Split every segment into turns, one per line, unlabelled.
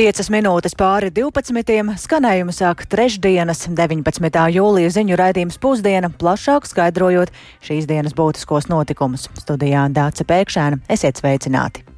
5 minūtes pāri 12. skanējumu sāk trešdienas, 19. jūlija ziņu raidījums pusdiena, plašāk skaidrojot šīs dienas būtiskos notikumus. Studijā Dāca Pēkšēna, esiet sveicināti!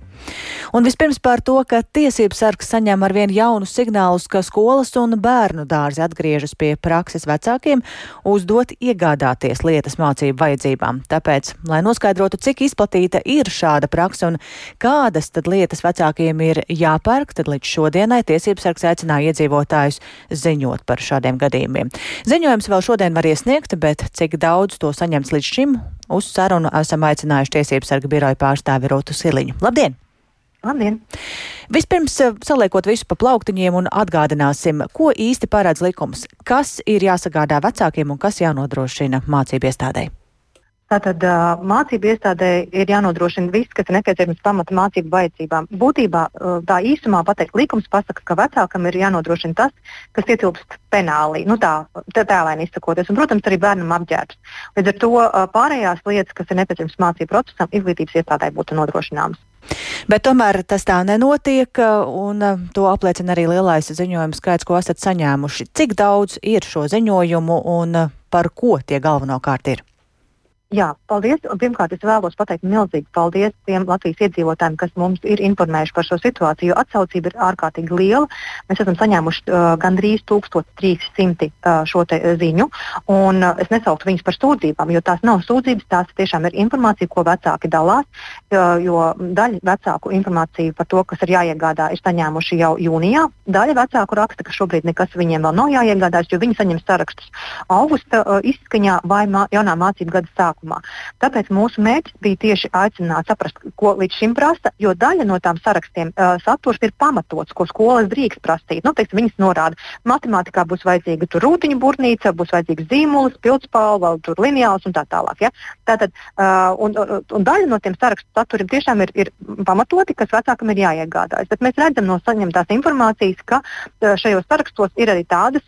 Un vispirms par to, ka tiesības sargs saņem arvien jaunus signālus, ka skolas un bērnu dārzi atgriežas pie prakses vecākiem, uzdot iegādāties lietas mācību vajadzībām. Tāpēc, lai noskaidrotu, cik izplatīta ir šāda praksa un kādas tad lietas vecākiem ir jāpērk, tad līdz šodienai tiesības sargs aicināja iedzīvotājus ziņot par šādiem gadījumiem. Ziņojums vēl šodien var iesniegt, bet cik daudz to saņemts līdz šim, uz sarunu esam aicinājuši tiesības sarga biroja pārstāvi Rotu Siliņu. Labdien!
Labdien!
Vispirms eh, saliekot visu pa plauktiņiem un atgādināsim, ko īsti paredz likums, kas ir jāsagādā vecākiem un kas jānodrošina mācību iestādēji.
Tātad uh, mācību iestādē ir jānodrošina viss, kas ir nepieciešams pamata mācību vajadzībām. Būtībā uh, tā īsumā pateikt, likums pasaka, ka vecākam ir jānodrošina tas, kas ietilpst penālī, nu tā, tā tēlēni izsakoties, un, protams, arī bērnam apģērbs. Līdz ar to pārējās lietas, kas ir nepieciešamas mācību procesam, izglītības iestādē būtu nodrošināmas.
Bet tomēr tas tā nenotiek, un to apliecina arī lielais ziņojuma skaits, ko esat saņēmuši. Cik daudz ir šo ziņojumu un par ko tie galvenokārt ir?
Jā, paldies. Un pirmkārt, es vēlos pateikt milzīgi paldies tiem Latvijas iedzīvotājiem, kas mums ir informējuši par šo situāciju, atsaucība ir ārkārtīgi liela. Mēs esam saņēmuši uh, gandrīz 1300 uh, šo ziņu, un uh, es nesauktu viņus par sūdzībām, jo tās nav sūdzības, tās tiešām ir informācija, ko vecāki dalās, uh, jo daļa vecāku informāciju par to, kas ir jāiegādā, ir saņēmuši jau jūnijā. Daļa vecāku raksta, ka šobrīd nekas viņiem vēl nav jāiegādājas, jo viņi saņem sarakstus augusta uh, izskaņā vai mā, jaunā mācību gada sākumā sākumā. Tāpēc mūsu mērķis bija tieši aicināt saprast, ko līdz šim prasa, jo daļa no tām sarakstiem uh, saturs ir pamatots, ko skolas drīkst prasīt. Nu, teiksim, viņas norāda, matemātikā būs vajadzīga rūtiņa būrnīca, būs vajadzīgs zīmols, pildspalva, lineāls un tā tālāk. Ja? Tātad, uh, un, un, un daļa no tiem sarakstu saturiem tiešām ir, ir pamatoti, kas vecākam ir jāiegādājas. Bet mēs redzam no saņemtās informācijas, ka uh, šajos sarakstos ir arī tādas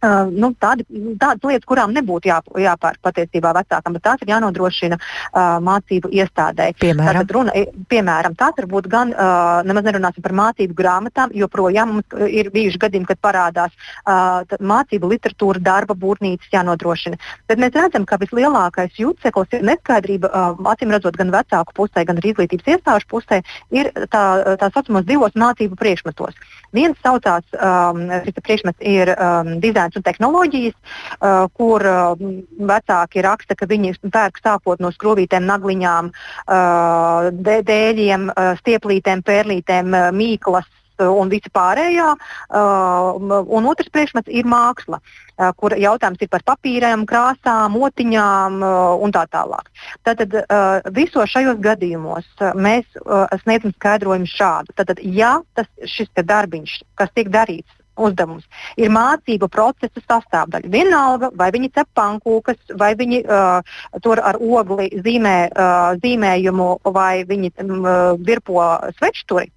Uh, nu, tādi, tādas lietas, kurām nebūtu jā, jāpērk patiesībā vecākam, bet tās ir jānodrošina uh, mācību iestādē.
Piemēram,
Tātad runa, piemēram tās var būt gan, uh, nemaz nerunāsim par mācību grāmatām, jo projām mums ir bijuši gadījumi, kad parādās uh, mācību literatūra, darba būrnīcas jānodrošina. Bet mēs redzam, ka vislielākais jūtseklis ir neskaidrība, uh, acīm redzot, gan vecāku pusē, gan arī izglītības iestāžu pusē, ir tā, tā saucamos divos mācību priekšmetos. Viens saucās, um, šis priekšmets ir um, dizains zinātnes un tehnoloģijas, uh, kur uh, vecāki raksta, ka viņi pērk sākot no skrūvītēm, nagliņām, uh, dēļiem, uh, stieplītēm, pērlītēm, uh, mīklas un visi pārējā. Uh, un otrs priekšmets ir māksla, uh, kur jautājums ir par papīriem, krāsām, motiņām uh, un tā tālāk. Tātad visos šajos gadījumos mēs sniedzam skaidrojumu šādu. Tātad, ja tas, šis darbiņš, kas tiek darīts uzdevums. Ir mācību procesa sastāvdaļa. Vienalga, vai viņi cep pankūkas, vai viņi uh, tur ar ogli zīmē uh, zīmējumu, vai viņi um, virpo svečturi.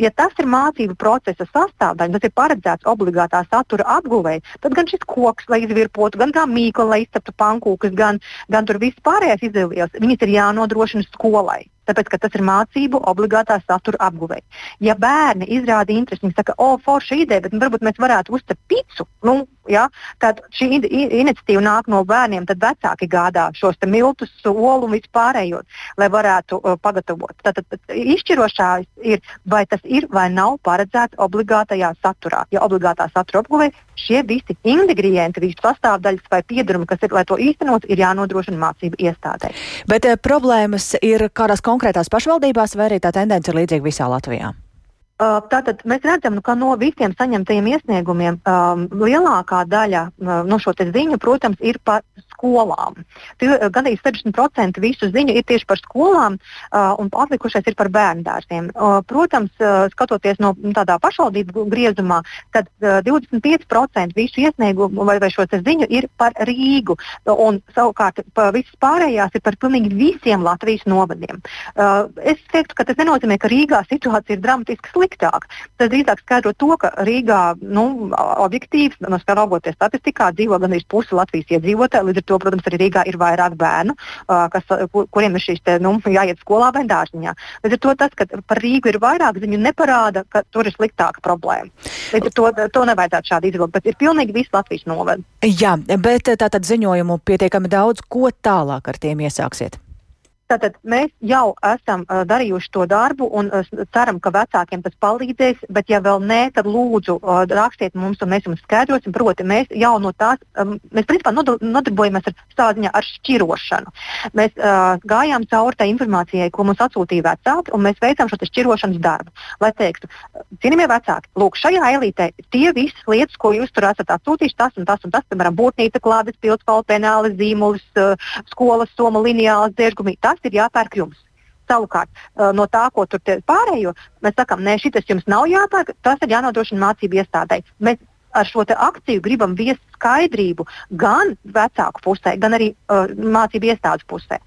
Ja tas ir mācību procesa sastāvdaļa, tas ir paredzēts obligātā satura apguvēji, tad gan šis koks, lai izvirpotu, gan tā mīkla, lai izceptu pankūkas, gan, gan tur viss pārējais izdevības, viņas ir jānodrošina skolai tāpēc, ka tas ir mācību obligātā satura apguvēja. Ja bērni izrāda interesi, viņi saka, o, forša ideja, bet varbūt mēs varētu uztapt picu, nu, ja, tad šī iniciatīva nāk no bērniem, tad vecāki gādā šos miltus, olu un vispārējos, lai varētu uh, pagatavot. Tātad izšķirošais ir, vai tas ir vai nav paredzēts obligātajā saturā. Ja obligātā satura apguvēja, šie visi ingredienti, visi sastāvdaļas vai piedarumi, kas ir, lai to īstenot, ir jānodrošina mācību iestādē.
Bet eh, problēmas ir kādās konkrētās pašvaldībās, vai arī tā tendence ir līdzīga visā Latvijā?
Uh, tātad mēs redzam, nu, ka no visiem saņemtajiem iesniegumiem um, lielākā daļa uh, no šo ziņu, protams, ir par skolām. Gan arī 60% visu ziņu ir tieši par skolām, uh, un atlikušais ir par bērnu dārziem. Uh, protams, uh, skatoties no tādā pašvaldību griezumā, tad uh, 25% visu iesniegumu vai, vai šo ziņu ir par Rīgu, un savukārt visas pārējās ir par pilnīgi visiem Latvijas novadiem. Uh, es teiktu, ka tas nenozīmē, ka Rīgā situācija ir dramatiski slikta sliktāk. Tas drīzāk skaidro to, ka Rīgā nu, objektīvi, no skatoties statistikā, dzīvo gandrīz puse Latvijas iedzīvotāji. Līdz ar to, protams, arī Rīgā ir vairāk bērnu, kas, kuriem ir šīs te, nu, jāiet skolā vai dārziņā. Līdz ar to tas, ka par Rīgu ir vairāk ziņu, neparāda, ka tur ir sliktāka problēma. Līdz ar to, to nevajadzētu šādi izvilkt, bet ir pilnīgi viss Latvijas novada.
Jā, bet tātad ziņojumu pietiekami daudz, ko tālāk ar tiem iesāksiet?
Tātad mēs jau esam uh, darījuši to darbu un uh, ceram, ka vecākiem tas palīdzēs. Bet, ja vēl nē, tad lūdzu uh, rakstiet mums, un mēs jums skaidrosim. Proti, mēs jau no tās, um, mēs principā nodarbojamies ar tādā ziņā ar šķirošanu. Mēs uh, gājām cauri tai informācijai, ko mums atsūtīja vecāki, un mēs veicām šo šķirošanas darbu. Lai teiktu, cienījamie vecāki, lūk, šajā eilītē tie visas lietas, ko jūs tur esat atsūtījuši, tas un tas un tas, piemēram, būtnīca, klādes, pildspalva, penāli, zīmulis, uh, skolas soma, lineāls, diežgumi tas ir jāpērk jums. Savukārt, no tā, ko tur pārējo, mēs sakām, nē, šis jums nav jāpērk, tas ir jānodrošina mācību iestādē. Mēs ar šo akciju gribam viest skaidrību gan vecāku pusē, gan arī uh, mācību iestādes pusē.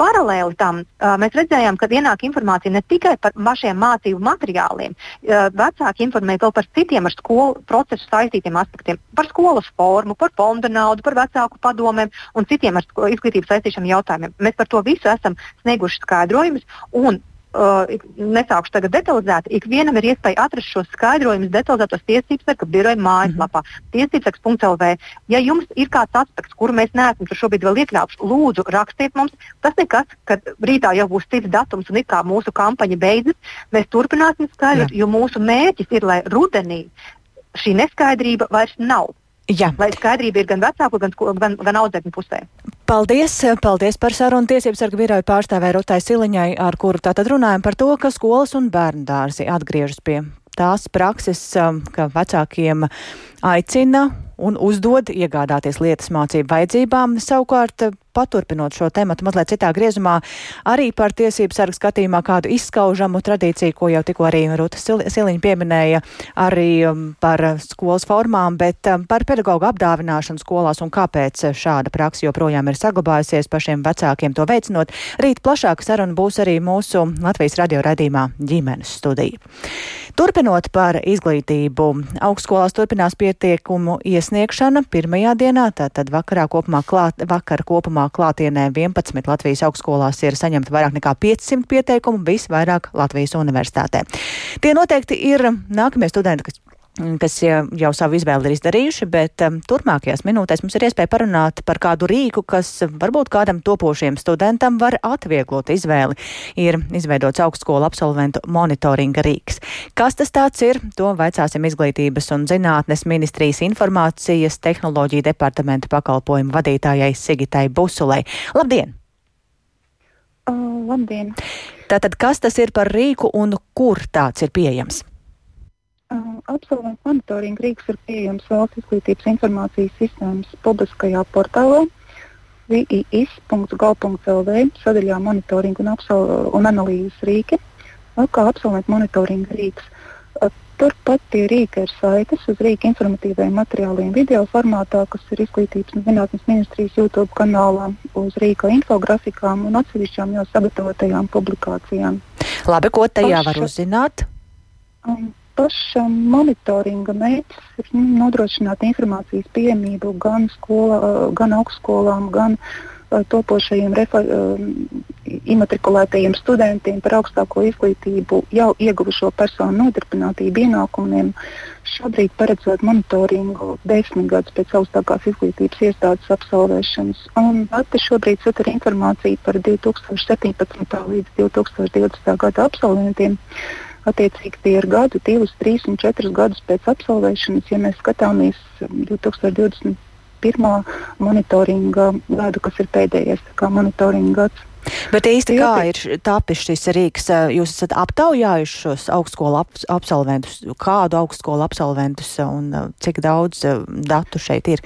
Paralēli tam uh, mēs redzējām, ka ienāk informācija ne tikai par mašiem mācību materiāliem, uh, vecāki informē vēl par citiem ar skolu procesu saistītiem aspektiem, par skolas formu, par fonda naudu, par vecāku padomēm un citiem ar izglītības saistīšanu jautājumiem. Mēs par to visu esam snieguši skaidrojumus uh, nesākšu tagad detalizēt, ikvienam ir iespēja atrast šos skaidrojumus detalizētos tiesības sarga biroja mājaslapā, mm -hmm. tiesībsargs.lv. Ja jums ir kāds aspekts, kuru mēs neesam šobrīd vēl iekļāvuši, lūdzu, rakstiet mums. Tas nekas, ka rītā jau būs cits datums un it kā mūsu kampaņa beidzas, mēs turpināsim skaidrot, jo mūsu mērķis ir, lai rudenī šī neskaidrība vairs nav. Jā. Lai skaidrība ir gan vecāku, gan, gan, gan audzēkņu pusē.
Paldies, paldies par sarunu. Tiesības sarga biroju pārstāvē Rotai Siliņai, ar kuru tātad runājam par to, ka skolas un bērnu dārzi atgriežas pie tās prakses, ka vecākiem aicina un uzdod iegādāties lietas mācību vajadzībām. Savukārt, paturpinot šo tematu mazliet citā griezumā, arī par tiesību sargu skatījumā kādu izskaužamu tradīciju, ko jau tikko arī Rūta Siliņa pieminēja, arī um, par skolas formām, bet um, par pedagoģu apdāvināšanu skolās un kāpēc šāda praksa joprojām ir saglabājusies pašiem vecākiem to veicinot. Rīt plašāka saruna būs arī mūsu Latvijas radio radījumā ģimenes studija. Turpinot par izglītību, augstskolās turpinās pietiekumu iesniegšana pirmajā dienā, tātad vakarā kopumā klāt, vakar kopumā klātienē 11 Latvijas augstskolās ir saņemta vairāk nekā 500 pieteikumu, visvairāk Latvijas universitātē. Tie noteikti ir nākamie studenti, kas kas jau savu izvēli ir izdarījuši, bet um, turpmākajās minūtēs mums ir iespēja parunāt par kādu rīku, kas varbūt kādam topošiem studentam var atvieglot izvēli. Ir izveidots augstskolu absolventu monitoringa rīks. Kas tas tāds ir? To vaicāsim izglītības un zinātnes ministrijas informācijas tehnoloģija departamenta pakalpojumu vadītājai Sigitai Busulei. Labdien!
Uh, labdien!
Tātad, kas tas ir par rīku un kur tāds ir pieejams?
Absolventu monitoringa rīks ir pieejams valsts izglītības informācijas sistēmas publiskajā portālā viis.gov.lv sadaļā monitoringa un, un analīzes rīki, kā absolventu monitoringa rīks. Turpat pie rīka ir saites uz rīka informatīviem materiāliem video formātā, kas ir izglītības un zinātnes ministrijas YouTube kanālā, uz rīka infografikām un atsevišķām jau sagatavotajām publikācijām.
Labi, ko tajā Paša, var uzzināt?
Um, paša monitoringa mērķis ir nu, nodrošināt informācijas pieejamību gan, skola, gan augstskolām, gan uh, topošajiem uh, imatrikulētajiem studentiem par augstāko izglītību jau ieguvušo personu nodarbinātību ienākumiem. Šobrīd paredzot monitoringu desmit gadus pēc augstākās izglītības iestādes absolvēšanas. Dati šobrīd satur informāciju par 2017. līdz 2020. gada absolventiem. Attiecīgi tie ir gadi, 2, 3 un 4 gadus pēc absolvēšanas, ja mēs skatāmies 2021. Um, monitoringa gadu, kas ir pēdējais monitoringa gads.
Bet īsti kā ir tapis šis rīks? Jūs esat aptaujājuši šos augstskolu ap absolventus, kādu augstskolu absolventus un cik daudz datu šeit ir?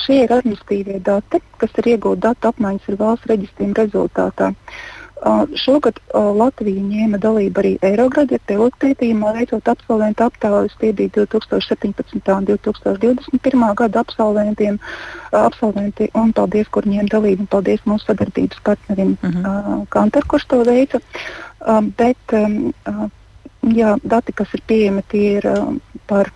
Šie ir administratīvie dati, kas ir iegūti datu apmaiņas ar valsts reģistriem rezultātā. Uh, Šogad Latvija ņēma dalību arī Eirograda pilotu pētījumā, veicot absolventu aptaujas. Tie bija 2017. un 2021. gada absolventiem. absolventi, un paldies, kur ņēma dalību, un paldies mūsu sadarbības partnerim uh -huh. Kantar, kurš to veica. Bet jā, dati, kas ir pieejami, tie ir par,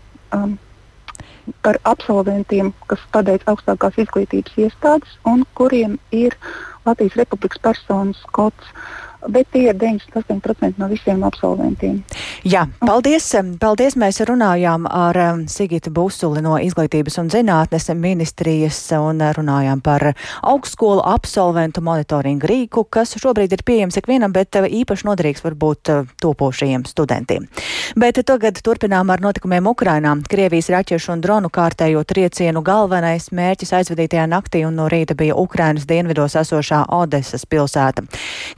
par absolventiem, kas pabeidz augstākās izglītības iestādes un kuriem ir Latvijas Republikas personas kods. Bet tie ir 98% no visiem absolventiem.
Jā, paldies. paldies. Mēs runājām ar Sigitu Busuli no Izglītības un zinātnes ministrijas un runājām par augstskolu absolventu monitoringu rīku, kas šobrīd ir pieejams ikvienam, bet īpaši noderīgs varbūt topošajiem studentiem. Bet tagad turpinām ar notikumiem Ukrainā. Krievijas raķešu un dronu kārtējo triecienu galvenais mērķis aizvadītajā naktī un no rīta bija Ukrainas dienvidos esošā Odesas pilsēta.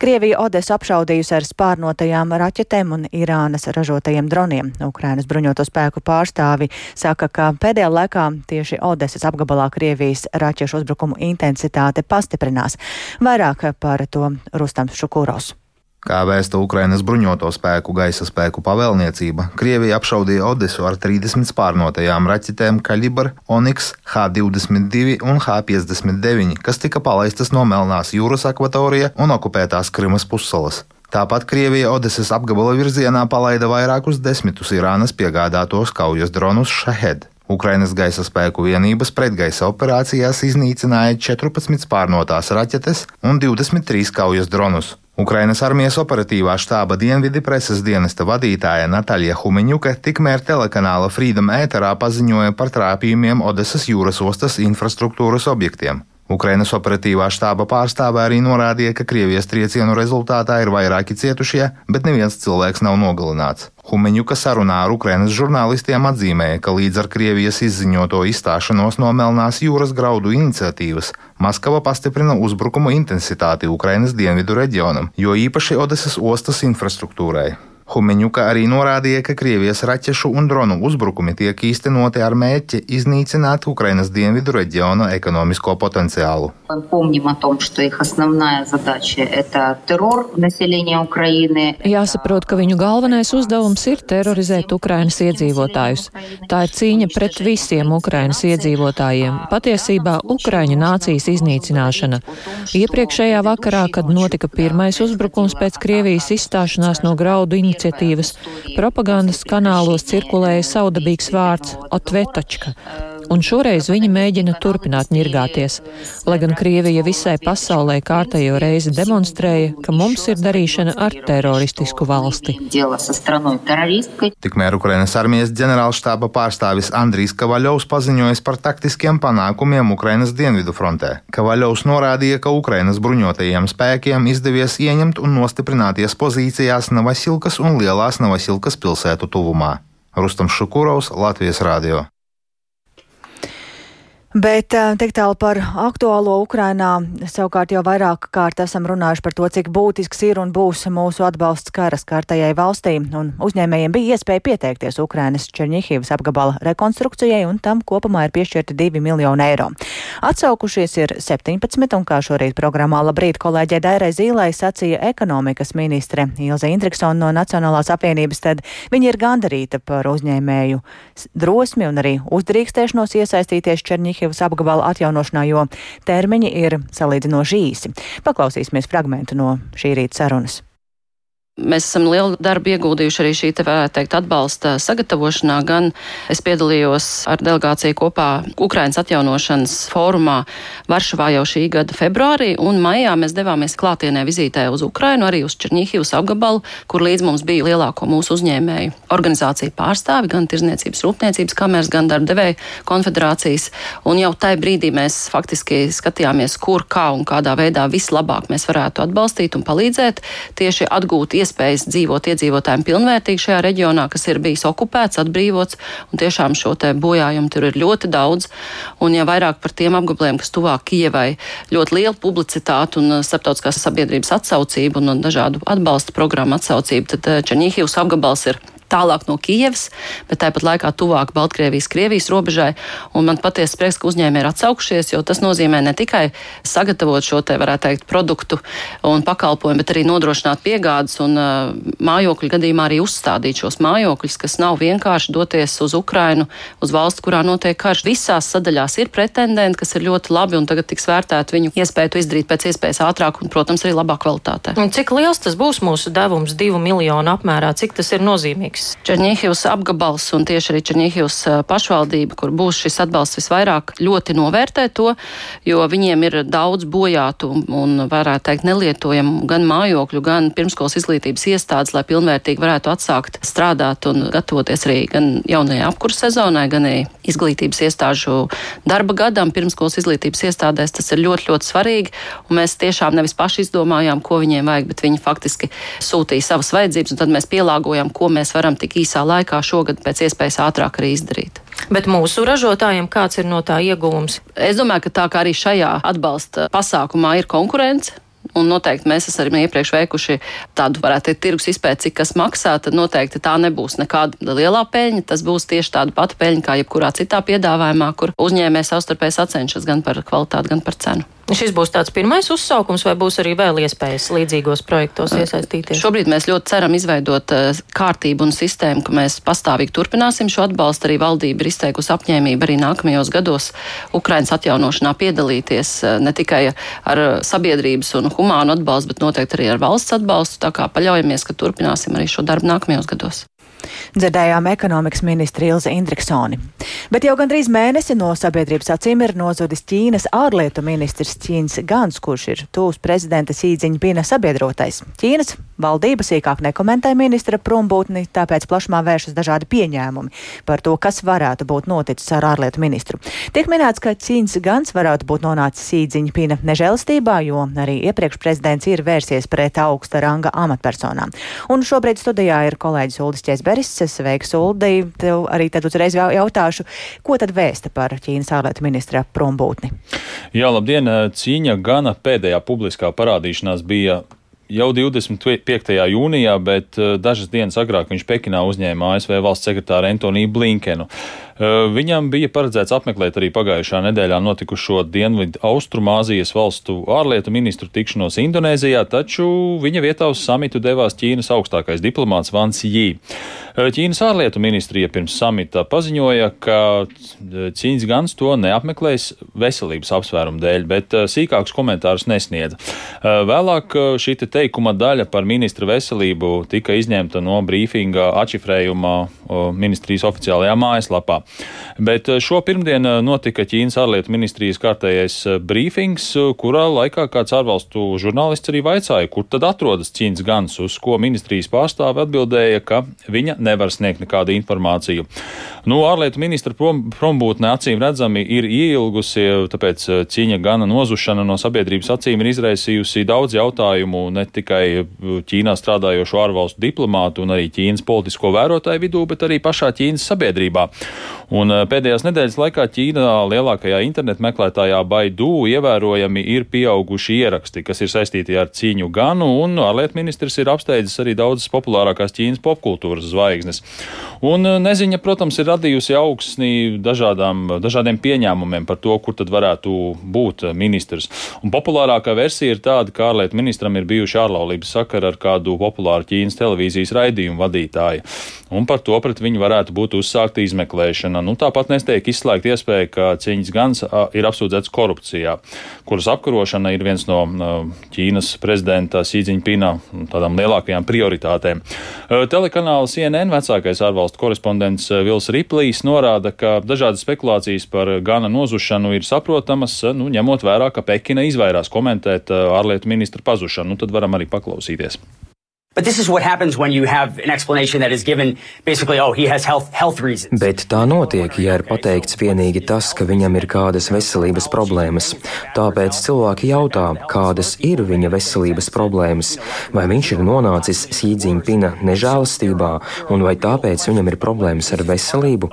Krievija Odesu apšaudījusi ar spārnotajām raķetēm un Irānas ražotajiem droniem. Ukrainas bruņoto spēku pārstāvi saka, ka pēdējā laikā tieši Odesas apgabalā Krievijas raķešu uzbrukumu intensitāte pastiprinās. Vairāk par to Rustams Šukuros.
Kā vēsta Ukrainas bruņoto spēku gaisa spēku pavēlniecība, Krievija apšaudīja Odesu ar 30 spārnotajām raķetēm Kalibr, Onyx, H-22 un H-59, kas tika palaistas no Melnās jūras akvatorija un okupētās Krimas pussalas. Tāpat Krievija Odesas apgabala virzienā palaida vairākus desmitus Irānas piegādātos kaujas dronus Shahed. Ukrainas gaisa spēku vienības pretgaisa operācijās iznīcināja 14 spārnotās raķetes un 23 kaujas dronus. Ukrainas armijas operatīvā štāba dienvidi preses dienesta vadītāja Natālija Humeņuka tikmēr telekanāla Freedom ēterā paziņoja par trāpījumiem Odesas jūras ostas infrastruktūras objektiem. Ukrainas operatīvā štāba pārstāvē arī norādīja, ka Krievijas triecienu rezultātā ir vairāki cietušie, bet neviens cilvēks nav nogalināts. Humeņuka sarunā ar Ukrainas žurnālistiem atzīmēja, ka līdz ar Krievijas izziņoto izstāšanos no Melnās jūras graudu iniciatīvas Maskava pastiprina uzbrukumu intensitāti Ukrainas dienvidu reģionam, jo īpaši Odesas ostas infrastruktūrai. Humeņuka arī norādīja, ka Krievijas raķešu un dronu uzbrukumi tiek īstenoti ar mērķi iznīcināt Ukrainas dienvidu reģiona ekonomisko potenciālu.
Jāsaprot, ka viņu galvenais uzdevums ir terorizēt Ukrainas iedzīvotājus. Tā ir cīņa pret visiem Ukrainas iedzīvotājiem, patiesībā Ukraiņu nācijas iznīcināšana. Iepriekšējā vakarā, kad notika pirmais uzbrukums pēc Krievijas izstāšanās no graudu iniciatīvas, propagandas kanālos cirkulēja saudabīgs vārds Otvetačka un šoreiz viņi mēģina turpināt ņirgāties. Lai gan Krievija visai pasaulē kārtējo reizi demonstrēja, ka mums ir darīšana ar teroristisku valsti.
Tikmēr Ukrainas armijas ģenerālštāba pārstāvis Andrijs Kavaļovs paziņoja par taktiskiem panākumiem Ukrainas dienvidu frontē. Kavaļovs norādīja, ka Ukrainas bruņotajiem spēkiem izdevies ieņemt un nostiprināties pozīcijās Navasilkas un Lielās Navasilkas pilsētu tuvumā. Rustam Šukurovs, Latvijas Rādio.
Bet tik tālu par aktuālo Ukrainā. Savukārt jau vairāk kārt esam runājuši par to, cik būtisks ir un būs mūsu atbalsts karas kārtajai valstī. Un uzņēmējiem bija iespēja pieteikties Ukrainas Černihivas apgabala rekonstrukcijai, un tam kopumā ir piešķirti 2 miljoni eiro. Atsaukušies ir 17, un kā šorīt programmā Labrīt kolēģē Dairai Zīlai sacīja ekonomikas ministre Ilze Indriksona no Nacionālās apvienības, tad viņa ir gandarīta par uzņēmēju drosmi un arī uzdrīkstēšanos iesaistīties Černihivas Černiņhivas apgabala atjaunošanā, jo termiņi ir salīdzinoši īsi. Paklausīsimies fragmentu no šī rīta sarunas.
Mēs esam lielu darbu ieguldījuši arī šī, te varētu teikt, atbalsta sagatavošanā. Gan es piedalījos ar delegāciju kopā Ukrainas atjaunošanas fórumā Varšavā jau šī gada februārī, un maijā mēs devāmies klātienē vizītē uz Ukrainu, arī uz Černīhivas apgabalu, kur līdz mums bija lielāko mūsu uzņēmēju organizāciju pārstāvi, gan Tirzniecības rūpniecības kameras, gan darbdevēju konfederācijas. Un jau tajā brīdī mēs faktiski skatījāmies, kur, kā un kādā veidā vislabāk mēs varētu atbalstīt un palīdzēt tieši atgūt iespēju iespējas dzīvot iedzīvotājiem pilnvērtīgi šajā reģionā, kas ir bijis okupēts, atbrīvots, un tiešām šo te bojājumu tur ir ļoti daudz. Un ja vairāk par tiem apgabaliem, kas tuvāk Kievai, ļoti liela publicitāte un uh, starptautiskās sabiedrības atsaucība un dažādu atbalsta programmu atsaucība, tad uh, Černīhivas apgabals ir tālāk no Kijevas, bet tāpat laikā tuvāk Baltkrievijas, Krievijas robežai. Un man patiesi prieks, ka uzņēmēji ir atsaukušies, jo tas nozīmē ne tikai sagatavot šo te, varētu teikt, produktu un pakalpojumu, bet arī nodrošināt piegādes un uh, mājokļu gadījumā arī uzstādīt šos mājokļus, kas nav vienkārši doties uz Ukrainu, uz valsts, kurā notiek karš. Visās sadaļās ir pretendenti, kas ir ļoti labi un tagad tiks vērtēt viņu iespēju to izdarīt pēc iespējas ātrāk un, protams, arī labā kvalitātē.
Un cik liels tas būs mūsu devums divu miljonu apmērā? Cik tas ir nozīmīgs?
Notiks. Černīhivas apgabals un tieši arī Černīhivas pašvaldība, kur būs šis atbalsts visvairāk, ļoti novērtē to, jo viņiem ir daudz bojātu un, varētu teikt, nelietojamu gan mājokļu, gan pirmskolas izglītības iestādes, lai pilnvērtīgi varētu atsākt strādāt un gatavoties arī gan jaunajai apkursu sezonai, gan arī izglītības iestāžu darba gadam, pirmskolas izglītības iestādēs. Tas ir ļoti, ļoti svarīgi. Un mēs tiešām nevis paši izdomājām, ko viņiem vajag, bet viņi faktiski sūtīja savas vajadzības, un tad mēs pielāgojam, ko mēs varam tik īsā laikā šogad pēc iespējas ātrāk arī izdarīt.
Bet mūsu ražotājiem kāds ir no tā ieguvums?
Es domāju, ka tā kā arī šajā atbalsta pasākumā ir konkurence, Un noteikti mēs esam iepriekš veikuši tādu, varētu teikt, tirgus izpēti, cik kas maksā. Tad noteikti tā nebūs nekāda lielā peļņa. Tas būs tieši tāda pati peļņa kā jebkurā citā piedāvājumā, kur uzņēmējs savstarpēji sacenšas gan par kvalitāti, gan par cenu.
Šis būs tāds pirmais uzsaukums, vai būs arī vēl iespējas līdzīgos projektos iesaistīties?
Šobrīd mēs ļoti ceram izveidot kārtību un sistēmu, ka mēs pastāvīgi turpināsim šo atbalstu. Arī valdība ir izteikusi apņēmību arī nākamajos gados Ukrainas atjaunošanā piedalīties ne tikai ar sabiedrības un humānu atbalstu, bet noteikti arī ar valsts atbalstu. Tā kā paļaujamies, ka turpināsim arī šo darbu nākamajos gados.
Dzirdējām ekonomikas ministri Ilze Indriksoni. Bet jau gandrīz mēnesi no sabiedrības acīm ir nozudis Ķīnas ārlietu ministrs Ķīns Gans, kurš ir tūs prezidenta Sīdziņa Pina sabiedrotais. Ķīnas valdība sīkāk nekomentē ministra prombūtni, tāpēc plašumā vēršas dažādi pieņēmumi par to, kas varētu būt noticis ar ārlietu ministru. Tiek minēts, ka Ķīns Gans varētu būt nonācis Sīdziņa Pina nežēlistībā, jo arī iepriekš prezidents ir vērsies pret augsta ranga amatpersonām. Un šobrīd studijā ir kolēģis Uldis Ķēs Beris. Sveiks, Uldi. Tev arī tad uzreiz jautāšu, ko tad vēsta par Ķīnas ārlietu ministra prombūtni?
Jā, labdien! Cīņa gana pēdējā publiskā parādīšanās bija jau 25. jūnijā, bet dažas dienas agrāk viņš Pekinā uzņēma ASV valsts sekretāru Antoniju Blinkenu. Viņam bija paredzēts apmeklēt arī pagājušā nedēļā notikušo Dienvidu Austrumāzijas valstu ārlietu ministru tikšanos Indonēzijā, taču viņa vietā uz samitu devās Ķīnas augstākais diplomāts Vans Jī. Ķīnas ārlietu ministrija pirms samita paziņoja, ka Cīņas Gans to neapmeklēs veselības apsvērumu dēļ, bet sīkākus komentārus nesniedza. Vēlāk šī te teikuma daļa par ministra veselību tika izņemta no brīfinga atšifrējuma ministrijas oficiālajā mājaslapā. Bet eh, šo pirmdienu eh, notika Ķīnas ārlietu ministrijas kārtējais eh, brīfings, kurā laikā kāds ārvalstu žurnālists arī vaicāja, kur tad atrodas Ķīnas gans, uz ko ministrijas pārstāve atbildēja, ka viņa nevar sniegt nekādu informāciju. Nu, ārlietu ministra prom, prombūtne acīm redzami ir ielgusi, tāpēc cīņa gana nozušana no sabiedrības acīm ir izraisījusi daudz jautājumu ne tikai Ķīnā strādājošo ārvalstu diplomātu un arī Ķīnas politisko vērotāju vidū, bet arī pašā Ķīnas sabiedrībā. Un eh, pēdējās nedēļas laikā Ķīnā lielākajā internetu meklētājā Baidu ievērojami ir pieauguši ieraksti, kas ir saistīti ar cīņu ganu, un ārlietu ministrs ir apsteidzis arī daudzas populārākās Ķīnas popkultūras zvaigznes. Un eh, neziņa, protams, ir radījusi augsni dažādām, dažādiem pieņēmumiem par to, kur tad varētu būt ministrs. Un populārākā versija ir tāda, ka ārlietu ministram ir bijuši ārlaulības sakari ar kādu populāru Ķīnas televīzijas raidījumu vadītāju. Un par to pret viņu varētu būt uzsākta izmeklēšana. Nu, tāpat nestiek izslēgta iespēja, ka Cīņas Gans ir apsūdzēts korupcijā, kuras apkarošana ir viens no Ķīnas prezidenta Sīdziņpina tādām lielākajām prioritātēm. Telekanāla CNN vecākais ārvalstu korespondents Vils Riplīs norāda, ka dažādas spekulācijas par Gana nozušanu ir saprotamas, nu, ņemot vērā, ka Pekina izvairās komentēt ārlietu ministra pazušanu. Nu, tad varam arī paklausīties.
But this is what happens when you have an explanation that is given basically, oh, he has health, health reasons.
Bet tā notiek, ja ir pateikts vienīgi tas, ka viņam ir kādas veselības problēmas. Tāpēc cilvēki jautā, kādas ir viņa veselības problēmas, vai viņš ir nonācis Sīdziņpina nežēlastībā, un vai tāpēc viņam ir problēmas ar veselību.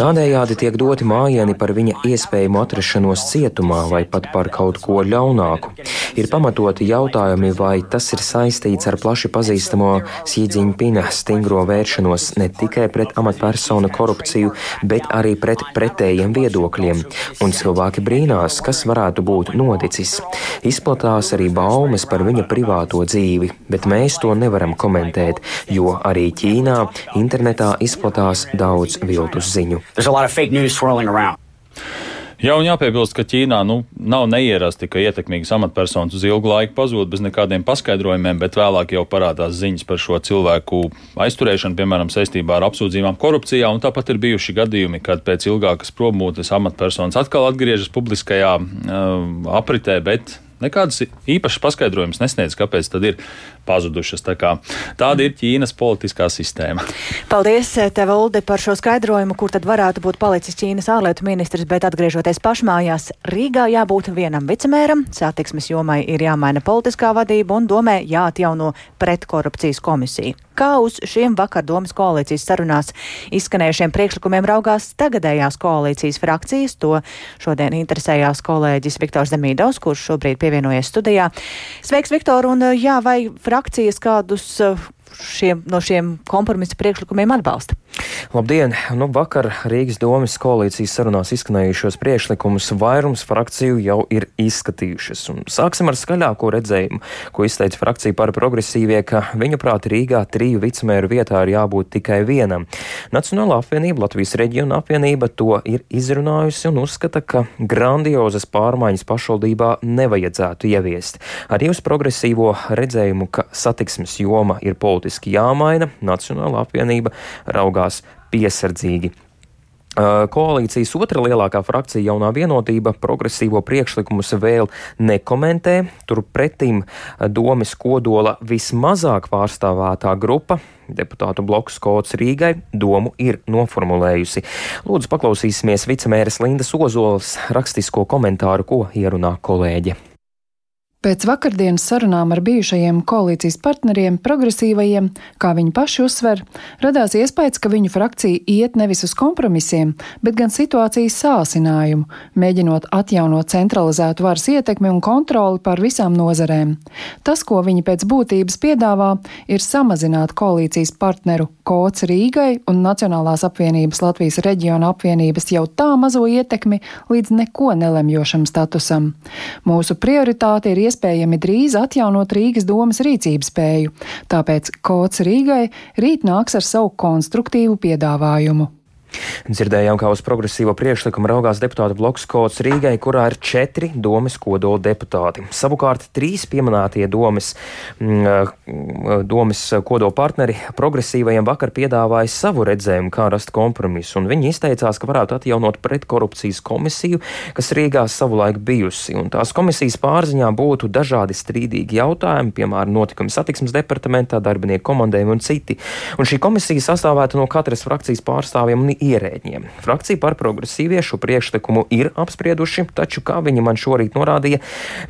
Tādējādi tiek doti mājieni par viņa iespējamu atrašanos cietumā vai pat par kaut ko ļaunāku. Ir pamatoti jautājumi, vai tas ir saistīts ar plaši pazīstamu pazīstamo Sīdziņpina stingro vēršanos ne tikai pret amatpersonu korupciju, bet arī pret pretējiem viedokļiem, un cilvēki brīnās, kas varētu būt noticis. Izplatās arī baumas par viņa privāto dzīvi, bet mēs to nevaram komentēt, jo arī Ķīnā internetā izplatās daudz viltus ziņu.
Jā, un jāpiebilst, ka Ķīnā nu, nav neierasti, ka ietekmīgas amatpersonas uz ilgu laiku pazūd bez nekādiem paskaidrojumiem, bet vēlāk jau parādās ziņas par šo cilvēku aizturēšanu, piemēram, saistībā ar apsūdzībām korupcijā. Tāpat ir bijuši gadījumi, kad pēc ilgākas probūtes amatpersonas atkal atgriežas publiskajā uh, apritē, bet nekādas īpašas paskaidrojumus nesniedz, kāpēc tad ir pazudušas. Tā kā, tāda ir Ķīnas politiskā sistēma.
Paldies, eh, tev, Uldi, par šo skaidrojumu, kur tad varētu būt palicis Ķīnas ārlietu ministrs, bet atgriežoties pašmājās, Rīgā jābūt vienam vicemēram, satiksmes jomai ir jāmaina politiskā vadība un domē jāatjauno pretkorupcijas komisija. Kā uz šiem vakar domas koalīcijas sarunās izskanējušiem priekšlikumiem raugās tagadējās koalīcijas frakcijas, to šodien interesējās kolēģis Viktors Demīdovs, kurš šobrīd pievienojies studijā. Sveiks, Viktor, un jā, vai frakcijas kādus eh, šiem, no šiem kompromisa priekšlikumiem atbalsta?
Labdien! Nu, vakar Rīgas domas koalīcijas sarunās izskanējušos priekšlikumus vairums frakciju jau ir izskatījušas. Un sāksim ar skaļāko redzējumu, ko izteica frakcija par progresīvie, ka viņuprāt Rīgā triju vicemēru vietā ir jābūt tikai vienam. Nacionālā apvienība, Latvijas reģiona apvienība to ir izrunājusi un uzskata, ka grandiozas pārmaiņas pašvaldībā nevajadzētu ieviest. Arī uz progresīvo redzējumu, ka satiksmes joma ir politiski jāmaina, Nacionālā apvienība raugās izturās piesardzīgi. Koalīcijas otra lielākā frakcija, jaunā vienotība, progresīvo priekšlikumus vēl nekomentē. Turpretim domas kodola vismazāk pārstāvētā grupa, deputātu bloks Kots Rīgai, domu ir noformulējusi. Lūdzu, paklausīsimies vicemēras Lindas Ozolas rakstisko komentāru, ko ierunā kolēģe.
Pēc vakardienas sarunām ar bijušajiem koalīcijas partneriem, progresīvajiem, kā viņi paši uzsver, radās iespējas, ka viņu frakcija iet nevis uz kompromisiem, bet gan situācijas sāsinājumu, mēģinot atjaunot centralizētu varas ietekmi un kontroli pār visām nozarēm. Tas, ko viņi pēc būtības piedāvā, ir samazināt koalīcijas partneru Kots Rīgai un Nacionālās apvienības Latvijas reģiona apvienības jau tā mazo ietekmi līdz neko nelemjošam statusam. Mūsu prioritāte ir iespējami drīz atjaunot Rīgas domas rīcības spēju, tāpēc Kots Rīgai rīt nāks ar savu konstruktīvu piedāvājumu.
Dzirdējām, kā uz progresīvo priekšlikumu raugās deputāta bloks kods Rīgai, kurā ir četri domas kodola deputāti. Savukārt trīs pieminētie domas, mm, eh, domas kodola partneri progresīvajiem vakar piedāvāja savu redzējumu, kā rast kompromisu, un viņi izteicās, ka varētu atjaunot pretkorupcijas komisiju, kas Rīgā savulaik bijusi, un tās komisijas pārziņā būtu dažādi strīdīgi jautājumi, piemēram, notikumi satiksmes departamentā, darbinieku komandējumi un citi. Un šī komisija sastāvētu no katras frakcijas pārstāvjiem un ierēģiem. Frakcija par progresīviešu priekšlikumu ir apsprieduši, taču, kā viņi man šorīt norādīja,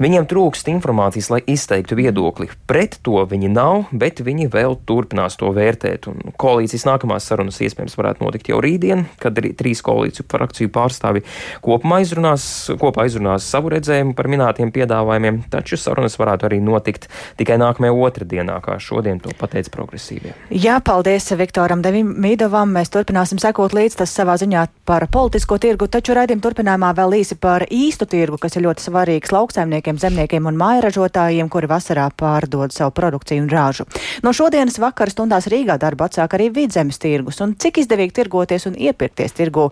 viņiem trūkst informācijas, lai izteiktu viedokli. Pret to viņi nav, bet viņi vēl turpinās to vērtēt. Un koalīcijas nākamās sarunas iespējams varētu notikt jau rītdien, kad trīs koalīciju frakciju pārstāvi kopumā izrunās, kopā izrunās savu redzējumu par minētiem piedāvājumiem, taču sarunas varētu arī notikt tikai nākamajā otrdienā, kā šodien to pateica progresīvie.
Jā, paldies Viktoram Devimīdovam. Mēs turpināsim sekot līdz tas savā ziņā par politisko tirgu, taču raidījuma turpinājumā vēl īsi par īstu tirgu, kas ir ļoti svarīgs lauksaimniekiem, zemniekiem un mājražotājiem, kuri vasarā pārdod savu produkciju un rāžu. No šodienas vakara stundās Rīgā darbu atsāk arī vidzemes tirgus, un cik izdevīgi tirgoties un iepirkties tirgu.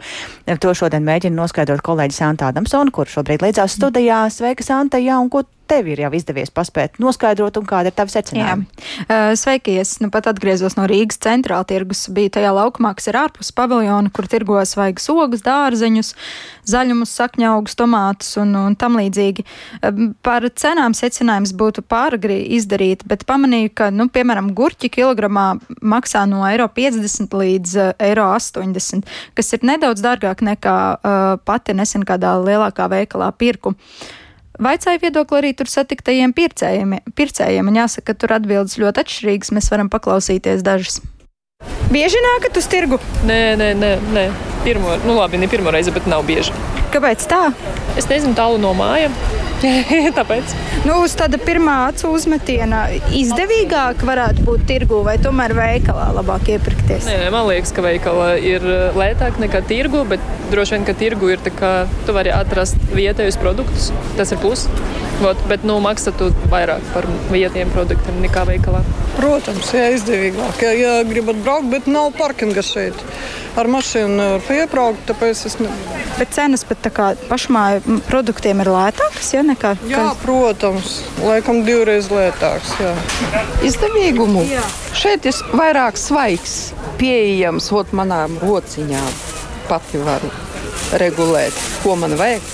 To šodien mēģina noskaidrot kolēģis Santa Adamsona, kurš šobrīd līdzās studijā. Sveika, Santa! Jā, un ko tev ir jau izdevies paspēt noskaidrot, un kāda ir tava secinājuma?
Uh, sveiki, es nu pat atgriezos no Rīgas centrāla tirgus, biju tajā laukumā, kas ir ārpus paviljona, kur tirgo svaigas ogas, dārzeņus, zaļumus, sakņaugus, tomātus un, un tam līdzīgi. Par cenām secinājums būtu pāragri izdarīt, bet pamanīju, ka, nu, piemēram, gurķi kilogramā maksā no eiro 50 līdz eiro 80, kas ir nedaudz dārgāk nekā uh, pati nesen kādā lielākā veikalā pirku. Uh, Vaicāju viedokli arī tur satiktajiem pircējiem, pircējiem, un jāsaka, ka tur atbildes ļoti atšķirīgas. Mēs varam paklausīties dažas. Bieži nākat uz tirgu?
Nē, nē, nē, nē. Pirmo, nu labi, ne pirmo reizi, bet nav bieži.
Kāpēc tā?
Es nezinu, tālu no mājām. Tāpēc.
Nu, uz tāda pirmā acu uzmetiena izdevīgāk varētu būt tirgu vai tomēr veikalā labāk iepirkties?
Nē, man liekas, ka veikalā ir lētāk nekā tirgu, bet droši vien, ka tirgu ir tā, ka tu vari atrast vietējus produktus. Tas ir plus. Vot, bet nu, maksā tu vairāk par vietējiem produktiem nekā veikalā.
Protams, jā, izdevīgāk. Ja, ja gribat braukt, bet nav parkinga šeit. Ar mašīnu nevar piebraukt, tāpēc es ne...
Bet cenas pat tā kā pašmāju produktiem ir lētākas, ja nekā?
Jā, protams, laikam divreiz lētāks. Jā.
Izdevīgumu? Jā. Šeit ir vairāk svaigs, pieejams, ot manām rociņām. Pati varu regulēt, ko man vajag.